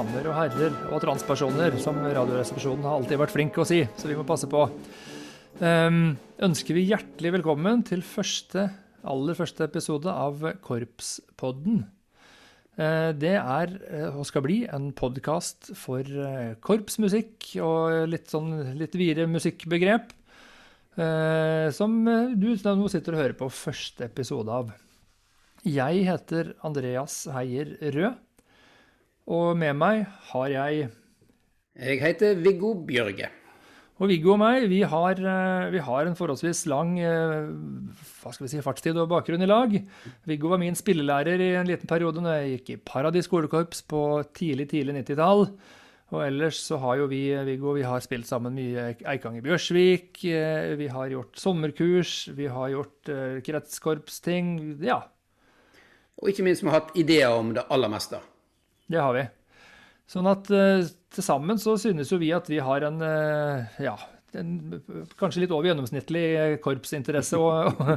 Damer og herrer og transpersoner, som Radioresepsjonen har alltid vært flink å si, så vi må passe på, um, ønsker vi hjertelig velkommen til første, aller første episode av Korpspodden. Uh, det er uh, og skal bli en podkast for uh, korpsmusikk og litt sånn litt videre musikkbegrep, som du nå sitter og hører på første episode av. Jeg heter Andreas Heier Rød. Og med meg har jeg Jeg heter Viggo Bjørge. Og Viggo og meg, vi har, eh, vi har, en forholdsvis lang eh, hva skal vi si, fartstid og bakgrunn i lag. Viggo var min spillelærer i en liten periode når jeg gikk i Paradis skolekorps på tidlig, tidlig 90-tall. Og ellers så har jo vi, Viggo, vi har spilt sammen mye Eikanger Bjørsvik. Eh, vi har gjort sommerkurs, vi har gjort kretskorpsting. Ja. Og ikke minst vi har hatt ideer om det aller meste. Det har vi. Sånn at uh, til sammen så synes jo vi at vi har en, uh, ja, en kanskje litt over gjennomsnittlig korpsinteresse og, og,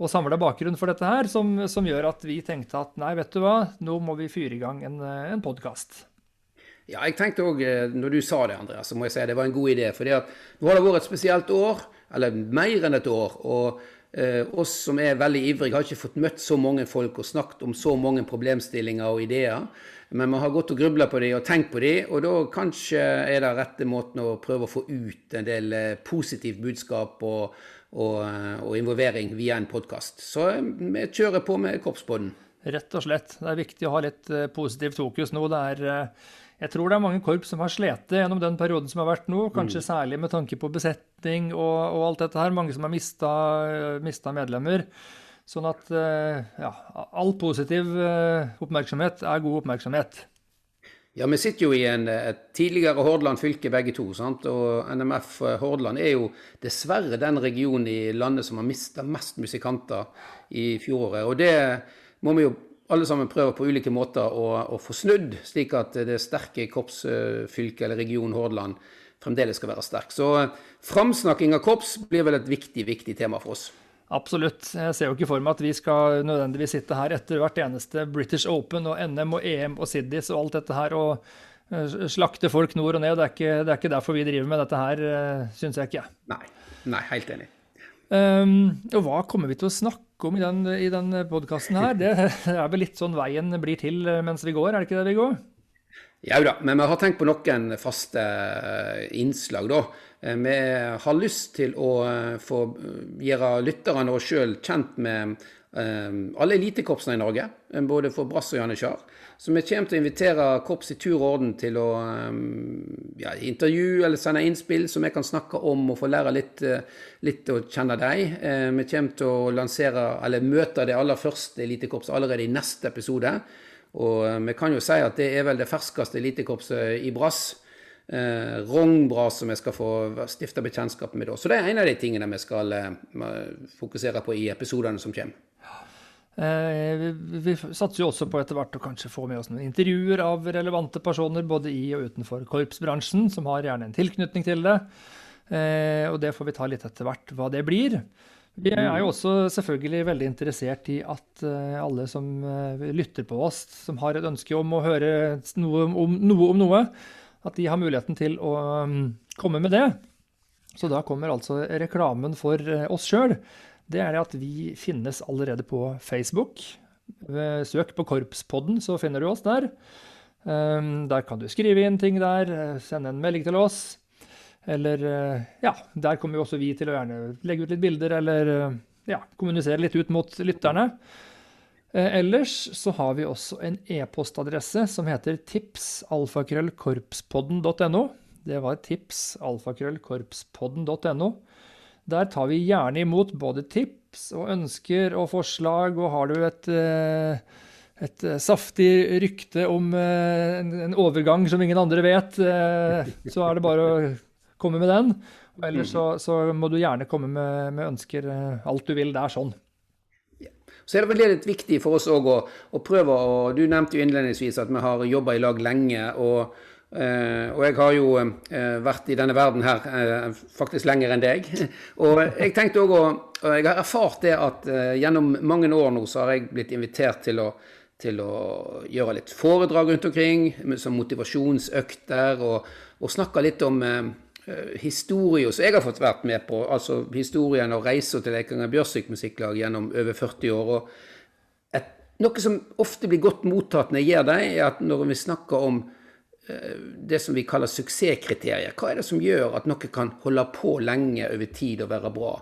og samla bakgrunn for dette her, som, som, gjør at vi tenkte at nei, vet du hva, nå må vi fyre i gang en, en podkast. Ja, jeg tenkte òg, eh, når du sa det, Andreas, så må jeg si at det var en god idé. For nå har det vært et spesielt år, eller mer enn et år. og Eh, oss som er veldig ivrige, har ikke fått møtt så mange folk og snakket om så mange problemstillinger og ideer. Men vi har gått og grubla på dem og tenkt på dem, og da kanskje er det rette måten å prøve å få ut en del eh, positivt budskap og, og, eh, og involvering via en podkast. Så eh, vi kjører på med Korpspodden. Rett og slett. Det er viktig å ha litt positivt fokus nå. Det er jeg tror det er mange korps som har slitt gjennom den perioden som har vært nå, kanskje mm. særlig med tanke på besetning og, og, alt dette her. Mange som har mista medlemmer. Sånn at eh, ja, all positiv eh, oppmerksomhet er god oppmerksomhet. Ja, vi sitter jo i en, et tidligere Hordaland fylke begge to. sant? Og NMF eh, Hordaland er jo dessverre den regionen i landet som har mista mest musikanter i fjoråret. Og det må vi jo alle sammen prøve på ulike måter å, å få snudd, slik at det sterke korpsfylket eller region Hordaland fremdeles skal være sterk. Så framsnakking av korps blir vel et viktig, viktig tema for oss. Absolutt. Jeg ser jo ikke for meg at vi skal nødvendigvis sitte her etter hvert eneste British Open og NM og EM og Siddis og alt dette her og eh, slakte folk nord og ned. Det er ikke, det er ikke derfor vi driver med dette her, eh, syns jeg ikke. Nei. Nei, helt enig. Um, og hva kommer vi til å snakke om i den, i den podkasten her? Det er vel litt sånn veien blir til mens vi går, er det ikke det vi Jau da, men vi har tenkt på noen faste innslag, da. Eh, vi har lyst til å eh, få gjøre lytterne oss sjøl kjent med alle elitekorpsene i Norge, både for Brass og Janitsjar. Så vi kommer til å invitere korps i tur og orden til å ja, intervjue eller sende innspill som vi kan snakke om og få lære litt, litt å kjenne deg. Vi kommer til å lansere, eller møte det aller første elitekorpset allerede i neste episode. Og uh, vi kan jo si at det er vel det ferskeste elitekorpset i Brass. Eh, Rognbra som vi skal få stifte bekjentskap med da. Så det er en av de tingene vi skal fokusere på i episodene som kommer. Eh, vi, vi, satser jo også på etter hvert å kanskje få med oss noen intervjuer av relevante personer både i og utenfor korpsbransjen, som har gjerne en tilknytning til det. Eh, og det får vi ta litt etter hvert hva det blir. Vi er jo også selvfølgelig veldig interessert i at eh, alle som lytter på oss, som har et ønske om å høre noe om noe, om noe at de har muligheten til å mm, komme med det. Så da kommer altså reklamen for oss sjøl det er det at vi finnes allerede på Facebook. Søk på Korpspodden, så finner du oss der. Der kan du skrive inn ting der, eh, sende en melding til oss. Eller eh, ja, der kommer jo også vi til å gjerne legge ut litt bilder eller eh, ja, kommunisere litt ut mot lytterne. Ellers så har vi også en e-postadresse som heter tipsalfakrøllkorpspodden.no. Det var tipsalfakrøllkorpspodden.no. Der tar vi gjerne imot både tips og ønsker og forslag, og har du et, eh, et eh, saftig rykte om eh, en overgang som ingen andre vet, så er det bare å komme med den. Eller så, så må du gjerne komme med, med, ønsker alt du vil. Det er sånn. Så er det vel litt viktig for oss òg å, å, prøve å Du nevnte jo innledningsvis at vi har jobba i lag lenge. og Uh, og jeg har jo uh, vært i denne verden her faktisk lenger enn deg. og jeg tenkte også, og jeg har erfart det at gjennom mange år nå så har jeg blitt invitert til å, til å gjøre litt foredrag rundt omkring, som motivasjonsøkter, og, og snakke litt om eh, historie som jeg har fått vært med på. Altså historien og reisa til Leikanger Bjørsvik Musikklag gjennom over 40 år. og et, Noe som ofte blir godt mottatt når jeg gjør det, er at når vi snakker om eh, det som vi kaller suksesskriterier. Hva er det som gjør at noe kan holde på lenge over tid og være bra?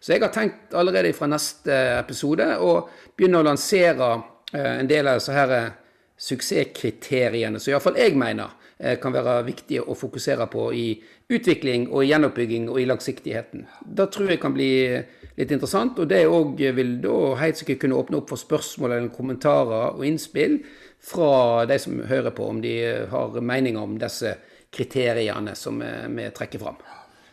Så jeg har tenkt allerede fra neste episode å begynne å lansere eh, en del av disse her eh, suksesskriteriene som iallfall jeg mener eh, kan være viktige å fokusere på i utvikling og i gjenoppbygging og i langsiktigheten. Det tror jeg kan bli litt interessant, og det òg vil da helt sikkert kunne åpne opp for spørsmål eller kommentarer og innspill fra de som hører på, om de har meninger om disse kriteriene som vi trekker fram.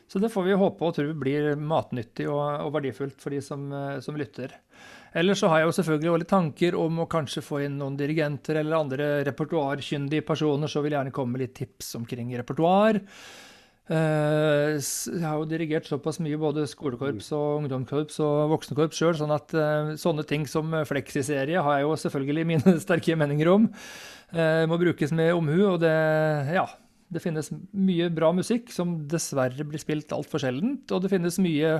Så det får vi håpe og tro blir matnyttig og, og verdifullt for de som, eh, som, lytter. Ellers så har jeg jo selvfølgelig også litt tanker om å kanskje få inn noen dirigenter eller andre repertoarkyndige personer, så vil jeg gjerne komme med litt tips omkring repertoar. Uh, jeg har jo dirigert såpass mye både skolekorps og ungdomskorps og voksenkorps sjøl, sånn at uh, sånne ting som fleksiserie har jeg jo selvfølgelig mine sterke meninger om. Det må brukes med omhu, og det, ja, det finnes mye bra musikk som dessverre blir spilt altfor sjeldent, og det finnes mye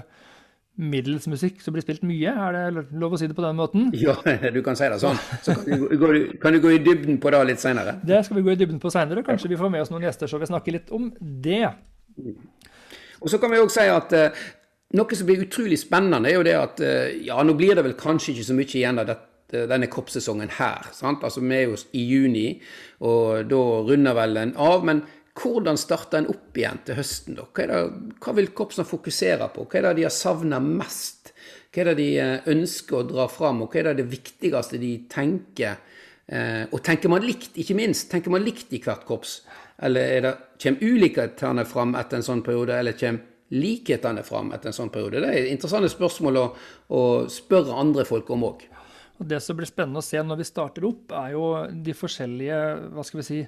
middels musikk som blir spilt mye. Er det lov å si det på den måten? Ja, du kan si det sånn. Så kan du, kan du gå i dybden på det litt seinere? Det skal vi gå i dybden på seinere. Kanskje vi får med oss noen gjester så vi snakker litt om det. Og så kan vi òg si at uh, noe som blir utrolig spennende, er jo det at uh, ja, nå blir det vel kanskje ikke så mye igjen av dette denne kroppssesongen her. Sant? Altså, Vi er jo i juni, og da runder vel den av. Men hvordan starter en opp igjen til høsten? da? Hva, det, hva vil korpsene fokusere på? Hva er det de har savna mest? Hva er det de eh, ønsker å dra fram, og hva er det det viktigste de tenker? Eh, og tenker man likt, ikke minst? Tenker man likt i hvert korps? Eller er det, kommer ulikhetene fram etter en sånn periode, eller kommer likhetene fram etter en sånn periode? Det er interessante spørsmål å, å spørre andre folk om òg. Det som blir spennende å se når vi starter opp, er jo de forskjellige hva skal vi si,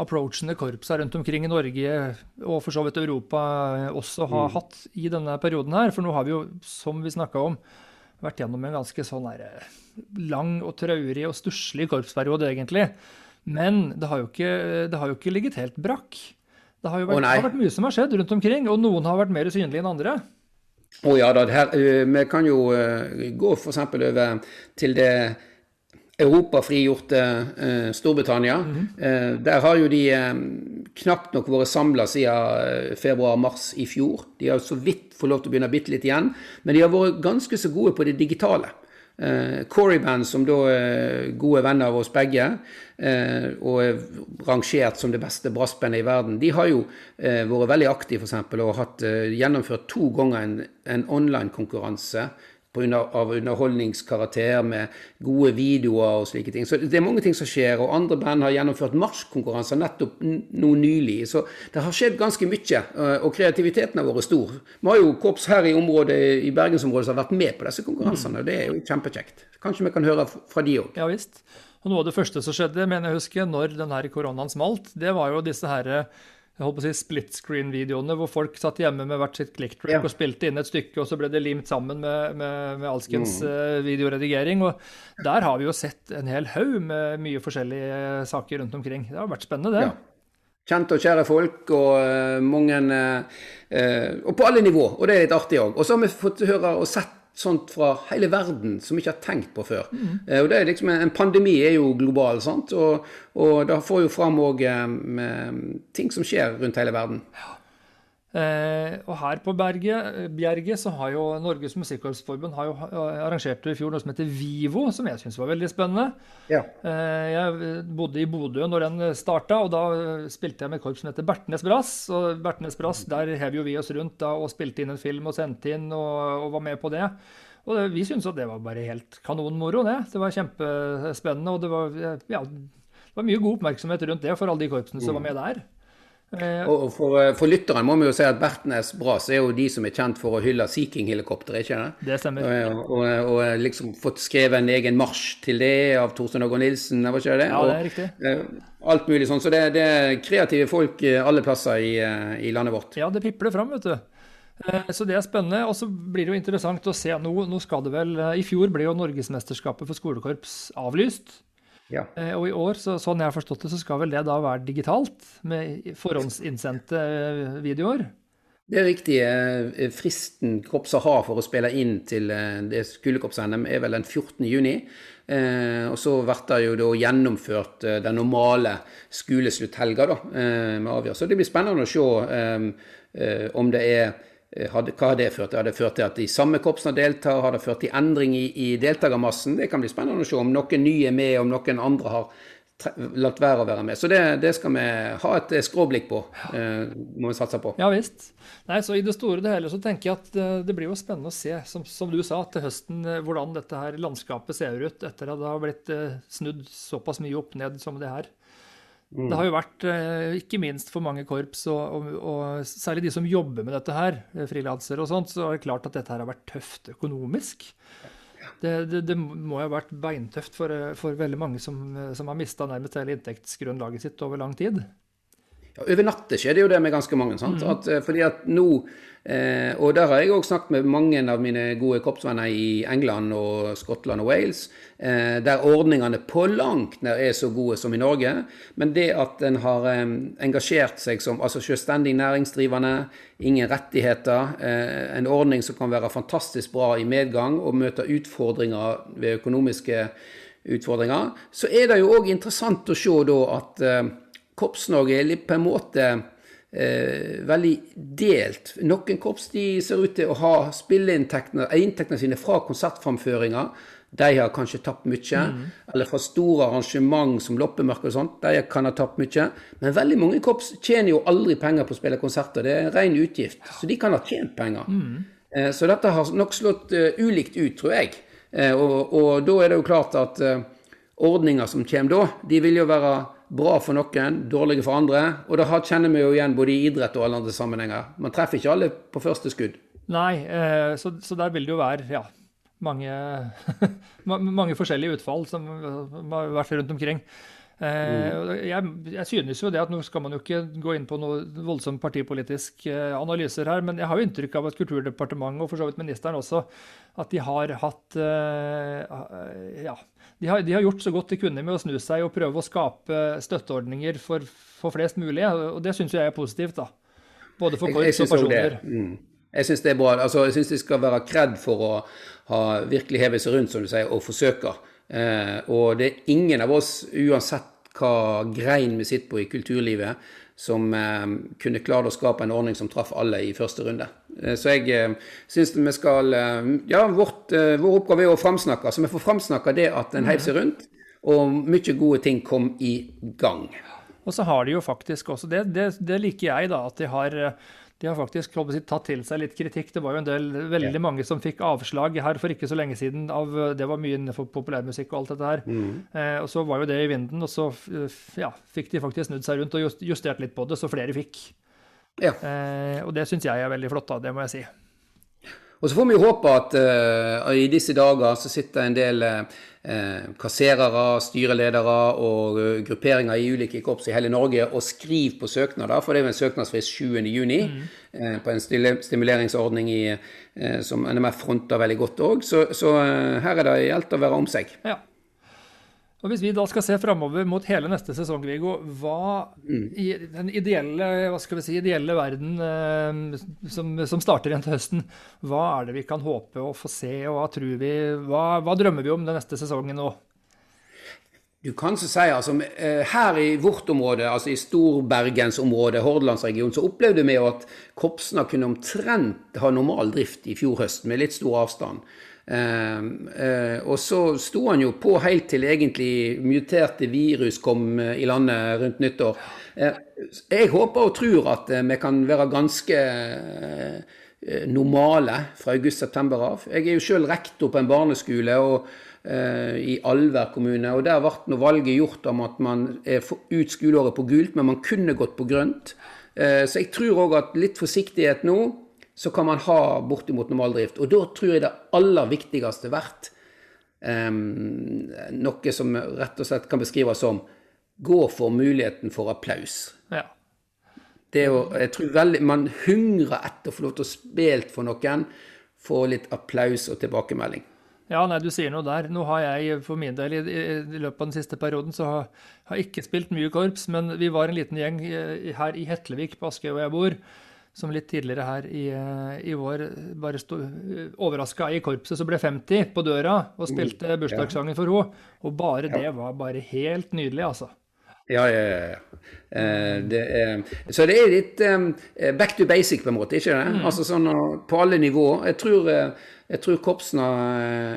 approachene korpsa rundt omkring i Norge og for så vidt Europa også har mm. hatt i denne perioden her. For nå har vi jo, som vi snakka om, vært gjennom en ganske sånn der, lang og traurig og stusslig korpsperiode, egentlig. Men det har, ikke, det har jo ikke ligget helt brakk. Det har jo vært, oh, har vært mye som har skjedd rundt omkring, og noen har vært mer synlige enn andre. Å oh, ja da. Her, uh, vi kan jo uh, gå f.eks. over til det europafrigjorte eh, Storbritannia. Mm -hmm. der har jo de knapt nok vært samla siden februar-mars i fjor. De har så vidt fått lov til å begynne bitte litt igjen. Men de har vært ganske så gode på det digitale. Eh, Coryband, som da er gode venner av oss begge, uh, og er rangert som det beste brassbandet i verden, de har jo vært veldig aktive eksempel, og hatt gjennomført to ganger en, en online-konkurranse av underholdningskarakter med gode videoer og slike ting. Så det er mange ting som skjer. Og andre band har gjennomført marsjkonkurranser nettopp nå nylig. Så det har skjedd ganske mye, eh, og kreativiteten har vært stor. Vi har jo korps her i området, i bergensområdet som har vært med på disse konkurransene, og det er jo kjempekjekt. Kanskje vi kan høre fra de òg. Ja visst. Og Noe av det første som skjedde, mener jeg husker, når denne koronaen smalt, det var jo disse herre jeg holdt på å si split screen-videoene hvor folk satt hjemme med hvert sitt click track ja. og spilte inn et stykke, og så ble det limt sammen med, med, med alskens mm. uh, videoredigering. Og der har vi jo sett en hel haug med mye forskjellige saker rundt omkring. Det har vært spennende, det. Ja. Kjente og kjære folk, og uh, mange uh, Og på alle nivå, og det er litt artig òg. Og så har vi fått høre og sett sånt fra hele verden som vi ikke har tenkt på før. Mm. og det er liksom, En pandemi er jo global, sant? og, og det får jo fram òg ting som skjer rundt hele verden. Ja. Eh, og her på Berge, Bjerget så har jo Norges Musikkorpsforbund har jo arrangert i fjor noe som heter Vivo, som jeg syns var veldig spennende. Ja. Eh, jeg bodde i Bodø når den starta, og da spilte jeg med et korps som heter Bertnes Brass. Og Bertnes Brass, der hev jo vi oss rundt da, og spilte inn en film og sendte inn og, og var med på det. Og det, vi syntes at det var bare helt kanonmoro, det. Det var kjempespennende, og det var, ja, det var mye god oppmerksomhet rundt det for alle de korpsene som var med der. Eh, og for, eh, for lytteren må vi jo si at Bertnes Bras er jo de som er kjent for å hylle Sea King-helikopter, ikke det? Det stemmer. Og, og, og, liksom fått skrevet en egen marsj til det av Torstein Ågård Nilsen, var ikke det? Ja, det er riktig. Og, alt mulig sånn. Så det, det, er kreative folk alle plasser i, i landet vårt. Ja, det pipler fram, vet du. Så det er spennende. Og så blir det jo interessant å se nå, nå skal det vel I fjor ble jo Norgesmesterskapet for skolekorps avlyst. Ja. Eh, og i år, så, sånn jeg har forstått det, så skal vel det da være digitalt, med forhåndsinnsendte eh, videoer? Det er riktig. Eh, fristen kopsa har for å spille inn til det skolekorps-NM, er vel den 14. juni. og så blir det jo da gjennomført den normale skoleslutthelga da, med avgjørelse. Så det blir spennende å se om det er Eh, hadde, hva har det ført til? Har det ført til at de samme korpsene deltar? Har det ført til endring i, i deltakermassen? Det kan bli spennende å se om noen nye er med, om noen andre har latt være å være med. Så det, det skal vi ha et eh, skråblikk på. Eh, må vi satse på. Ja visst. Nei, så I det store og hele så tenker jeg at eh, det blir jo spennende å se, som, som, du sa, til høsten hvordan dette her landskapet ser ut etter at det har blitt snudd såpass mye opp ned som det her. Mm. Det har jo vært, eh, ikke minst for mange korps, og, og, og særlig de som jobber med dette her, eh, frilansere og sånt, så er det klart at dette her har vært tøft økonomisk. Det, det, det må jo ha vært beintøft for, eh, for veldig mange som, som har mista nærmest hele inntektsgrunnlaget sitt over lang tid. Over natta skjedde jo det med ganske mange. sant? Mm. At, fordi at nå Eh, og der har jeg òg snakket med mange av mine gode korpsvenner i England og Skottland og Wales, eh, der ordningene på langt nær er så gode som i Norge. Men det at en har eh, engasjert seg som altså selvstendig næringsdrivende, ingen rettigheter, eh, en ordning som kan være fantastisk bra i medgang og møte utfordringer ved økonomiske utfordringer, så er det jo òg interessant å se da at eh, Korps-Norge er på en måte eh, veldig delt. Noen korps de ser ut til å ha inntektene sine fra konsertframføringer. De har kanskje tapt mye. Mm. Eller fra store arrangement som loppemarked og sånt. De kan ha tapt mye. Men veldig mange korps tjener jo aldri penger på å spille konserter. Det er en ren utgift. Så de kan ha tjent penger. Mm. Eh, så dette har nok slått uh, ulikt ut, tror jeg. Eh, og, og, da er det jo klart at uh, ordninger som kommer da, de vil jo være Bra for noen, dårlige for andre. Og det kjenner vi jo igjen både i idrett og alle andre sammenhenger. Man treffer ikke alle på første skudd. Nei, eh, så, så, der vil det jo være ja, mange, mange, forskjellige utfall som har vært rundt omkring. Mm. Jeg, jeg, synes jo det at Nå skal man jo ikke gå inn på noe voldsom partipolitisk eh, analyser her, men jeg har jo inntrykk av at Kulturdepartementet og for så vidt ministeren også, at de har hatt ja, de har, de har, gjort så godt de kunne med å snu seg og prøve å skape støtteordninger for, for flest mulig. Og det syns jeg er positivt. da. Både for korps og personer. Mm. Jeg syns det er bra. Altså, jeg syns de skal være kred for å ha virkelig hevet seg rundt, som du sier, og forsøke. Eh, og det er ingen av oss, uansett hva grein vi sitter på i kulturlivet, som eh, kunne klare å skape en ordning som traff alle i første runde. Eh, så jeg eh, syns vi skal Ja, vårt, vår oppgave er å framsnakke. Så vi får framsnakke det at en heiv seg rundt, og mye gode ting kom i gang. Og så har de jo faktisk også, det, det, det liker jeg, da, at de har de har faktisk si, tatt til seg litt kritikk. Det var jo en del, veldig yeah. mange som fikk avslag her for ikke så lenge siden. Av, det var mye innenfor populærmusikk og alt dette her. Mm. Eh, og så var jo det i vinden, og så ja, fikk de faktisk snudd seg rundt og justert litt på det, så flere fikk. Yeah. Eh, og det syns jeg er veldig flott, da. Det må jeg si. Og så får vi jo håpe at uh, i disse dager så sitter en del uh, kasserere, styreledere og uh, grupperinger i ulike korps i hele Norge og skriver på søknader, for det er jo en søknadsfrist 7.6 mm. på en stimuleringsordning i, som NMF fronter veldig godt òg. Så, så her er det gjeldt å være om seg. Ja. Og Hvis vi da skal se framover mot hele neste sesong, Viggo, hva mm. i den ideelle, hva skal vi si, ideelle verden eh, som, som, starter igjen til høsten, hva er det vi kan håpe å få se, og hva tror vi, hva, hva drømmer vi om den neste sesongen nå? Du kan så si, altså, eh, Her i vårt område, altså i Storbergensområdet, Hordalandsregionen, så opplevde vi at Kopsna kunne omtrent ha normal drift i fjor høst, med litt stor avstand. Ehm, eh, og så sto han jo på helt til egentlig muterte virus kom eh, i landet rundt nyttår. Eh, jeg håper og tror at vi kan være ganske normale fra august-september av. Jeg er jo sjøl rektor på en barneskole og, i Alver kommune. og Der ble valget gjort om at man er ut skoleåret på gult, men man kunne gått på grønt. Så jeg tror òg at litt forsiktighet nå så kan man ha bortimot normaldrift. Og da tror jeg det aller viktigste vært um, noe som rett og slett kan beskrives som gå for muligheten for applaus. Ja. Det å, jeg tror veldig, Man hungrer etter å få lov til å spille for noen, få litt applaus og tilbakemelding. Ja, nei, du sier noe der. Nå har jeg for min del i, i løpet av den siste perioden så har jeg ikke spilt mye korps, men vi var en liten gjeng her i Hetlevik, på Askøy hvor jeg bor, som litt tidligere her i, i vår bare sto overraska i korpset som ble 50 på døra og spilte bursdagssangen for henne. Og bare det var bare helt nydelig, altså. Ja, ja, ja. Eh, det er, så det er litt um, back to basic, på en måte, ikke det? Mm. Altså sånn på alle nivåer. Jeg tror, jeg tror korpsene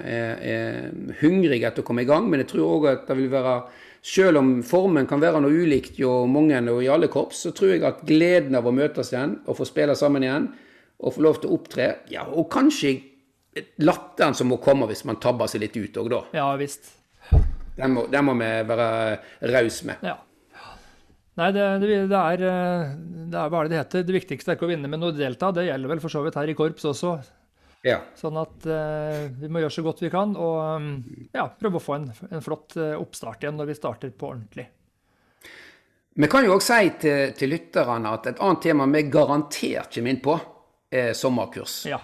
er, er hungrige etter å komme i gang, men jeg tror òg at det vil være selv om formen kan være noe ulikt jo mange og i alle korps, så tror jeg at gleden av å møtes igjen og få spille sammen igjen og få lov til å opptre, ja, og kanskje latteren som må komme hvis man tabber seg litt ut òg, da. Ja, visst. Den må, den må vi være rause med. Ja. Nei, det, det, det, er, det er hva det heter. Det viktigste er ikke å vinne, men å delta. Det gjelder vel for så vidt her i korps også. Ja. Sånn at uh, vi må gjøre så godt vi kan og um, ja, prøve å få en, en flott uh, oppstart igjen når vi starter på ordentlig. Vi kan jo òg si til, til, lytterne at et annet tema vi garantert kommer inn på, er sommerkurs. Ja.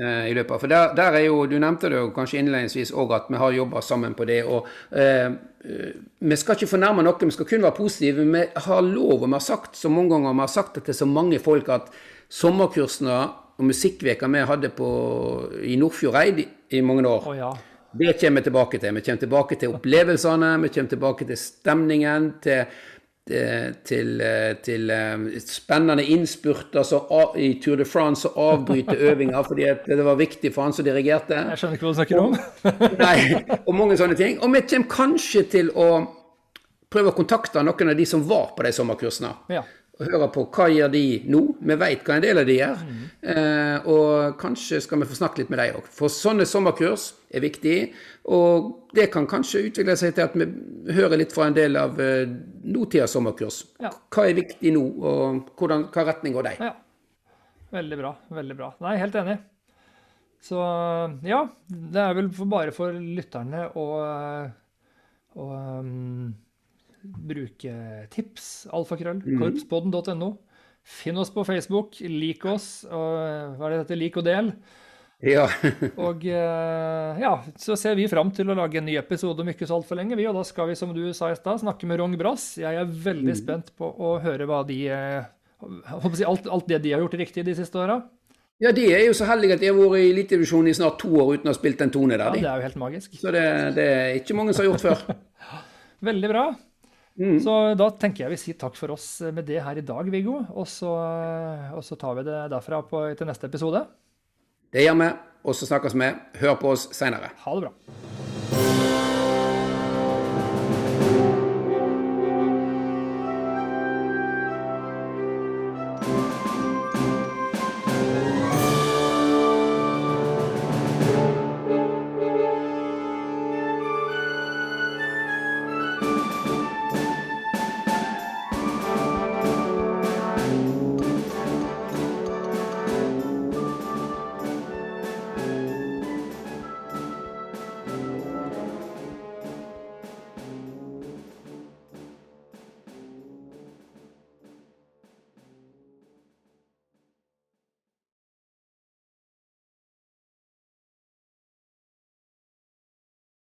Uh, i løpet av, For der, der, er jo, Du nevnte det jo kanskje innledningsvis òg at vi har jobba sammen på det. og Vi skal ikke fornærme noe, vi skal kun være positive. Vi har lov, og vi har sagt så mange ganger, vi har sagt det til så mange folk at sommerkursene og musikkveka vi hadde på, i Nordfjordeid i mange år. Oh, ja. Det kommer vi tilbake til. Vi kommer tilbake til opplevelsene, vi kommer tilbake til stemningen, til, til, til, til eh, spennende innspurter så, i Tour de France og avbryte øvinga fordi det var viktig for han som dirigerte. Jeg skjønner ikke hva du snakker om. nei, og mange sånne ting. Og vi kommer kanskje til å prøve å kontakte noen av de som var på de sommerkursene. Ja og høre på hva gjør de nå. Vi vet hva en del av de gjør. Mm. Eh, og kanskje skal vi få snakke litt med dem òg. For sånne sommerkurs er viktig. Og det kan kanskje utvikle seg til at vi hører litt fra en del av eh, nåtidas sommerkurs. Ja. Hva er viktig nå, og hvordan, hva retning går de? Ja. Veldig bra. Veldig bra. Nei, helt enig. Så ja, det er vel bare for lytterne å, å um bruke tips. Alfakrøll. Mm. Korpspodden.no. Finn oss på Facebook. Lik oss. Og, hva er det dette? Lik og del. Ja. og eh, ja, så ser vi fram til å lage en ny episode om ikke så altfor lenge, vi. Og da skal vi, som du sa i stad, snakke med Rong Brass. Jeg er veldig mm. spent på å høre hva de si, alt, alt det de har gjort riktig de siste åra. Ja, de er jo så heldige at de har vært i Elitedivisjonen i snart to år uten å ha spilt en tone der. Ja, det er jo helt magisk. Så det, det er ikke mange som har gjort før. Veldig bra. Mm. Så da tenker jeg vi sier takk for oss med det her i dag, Viggo. Og så, og så tar vi det derfra på, til neste episode. Det gjør vi. Og så snakkes vi. Hør på oss seinere. Ha det bra.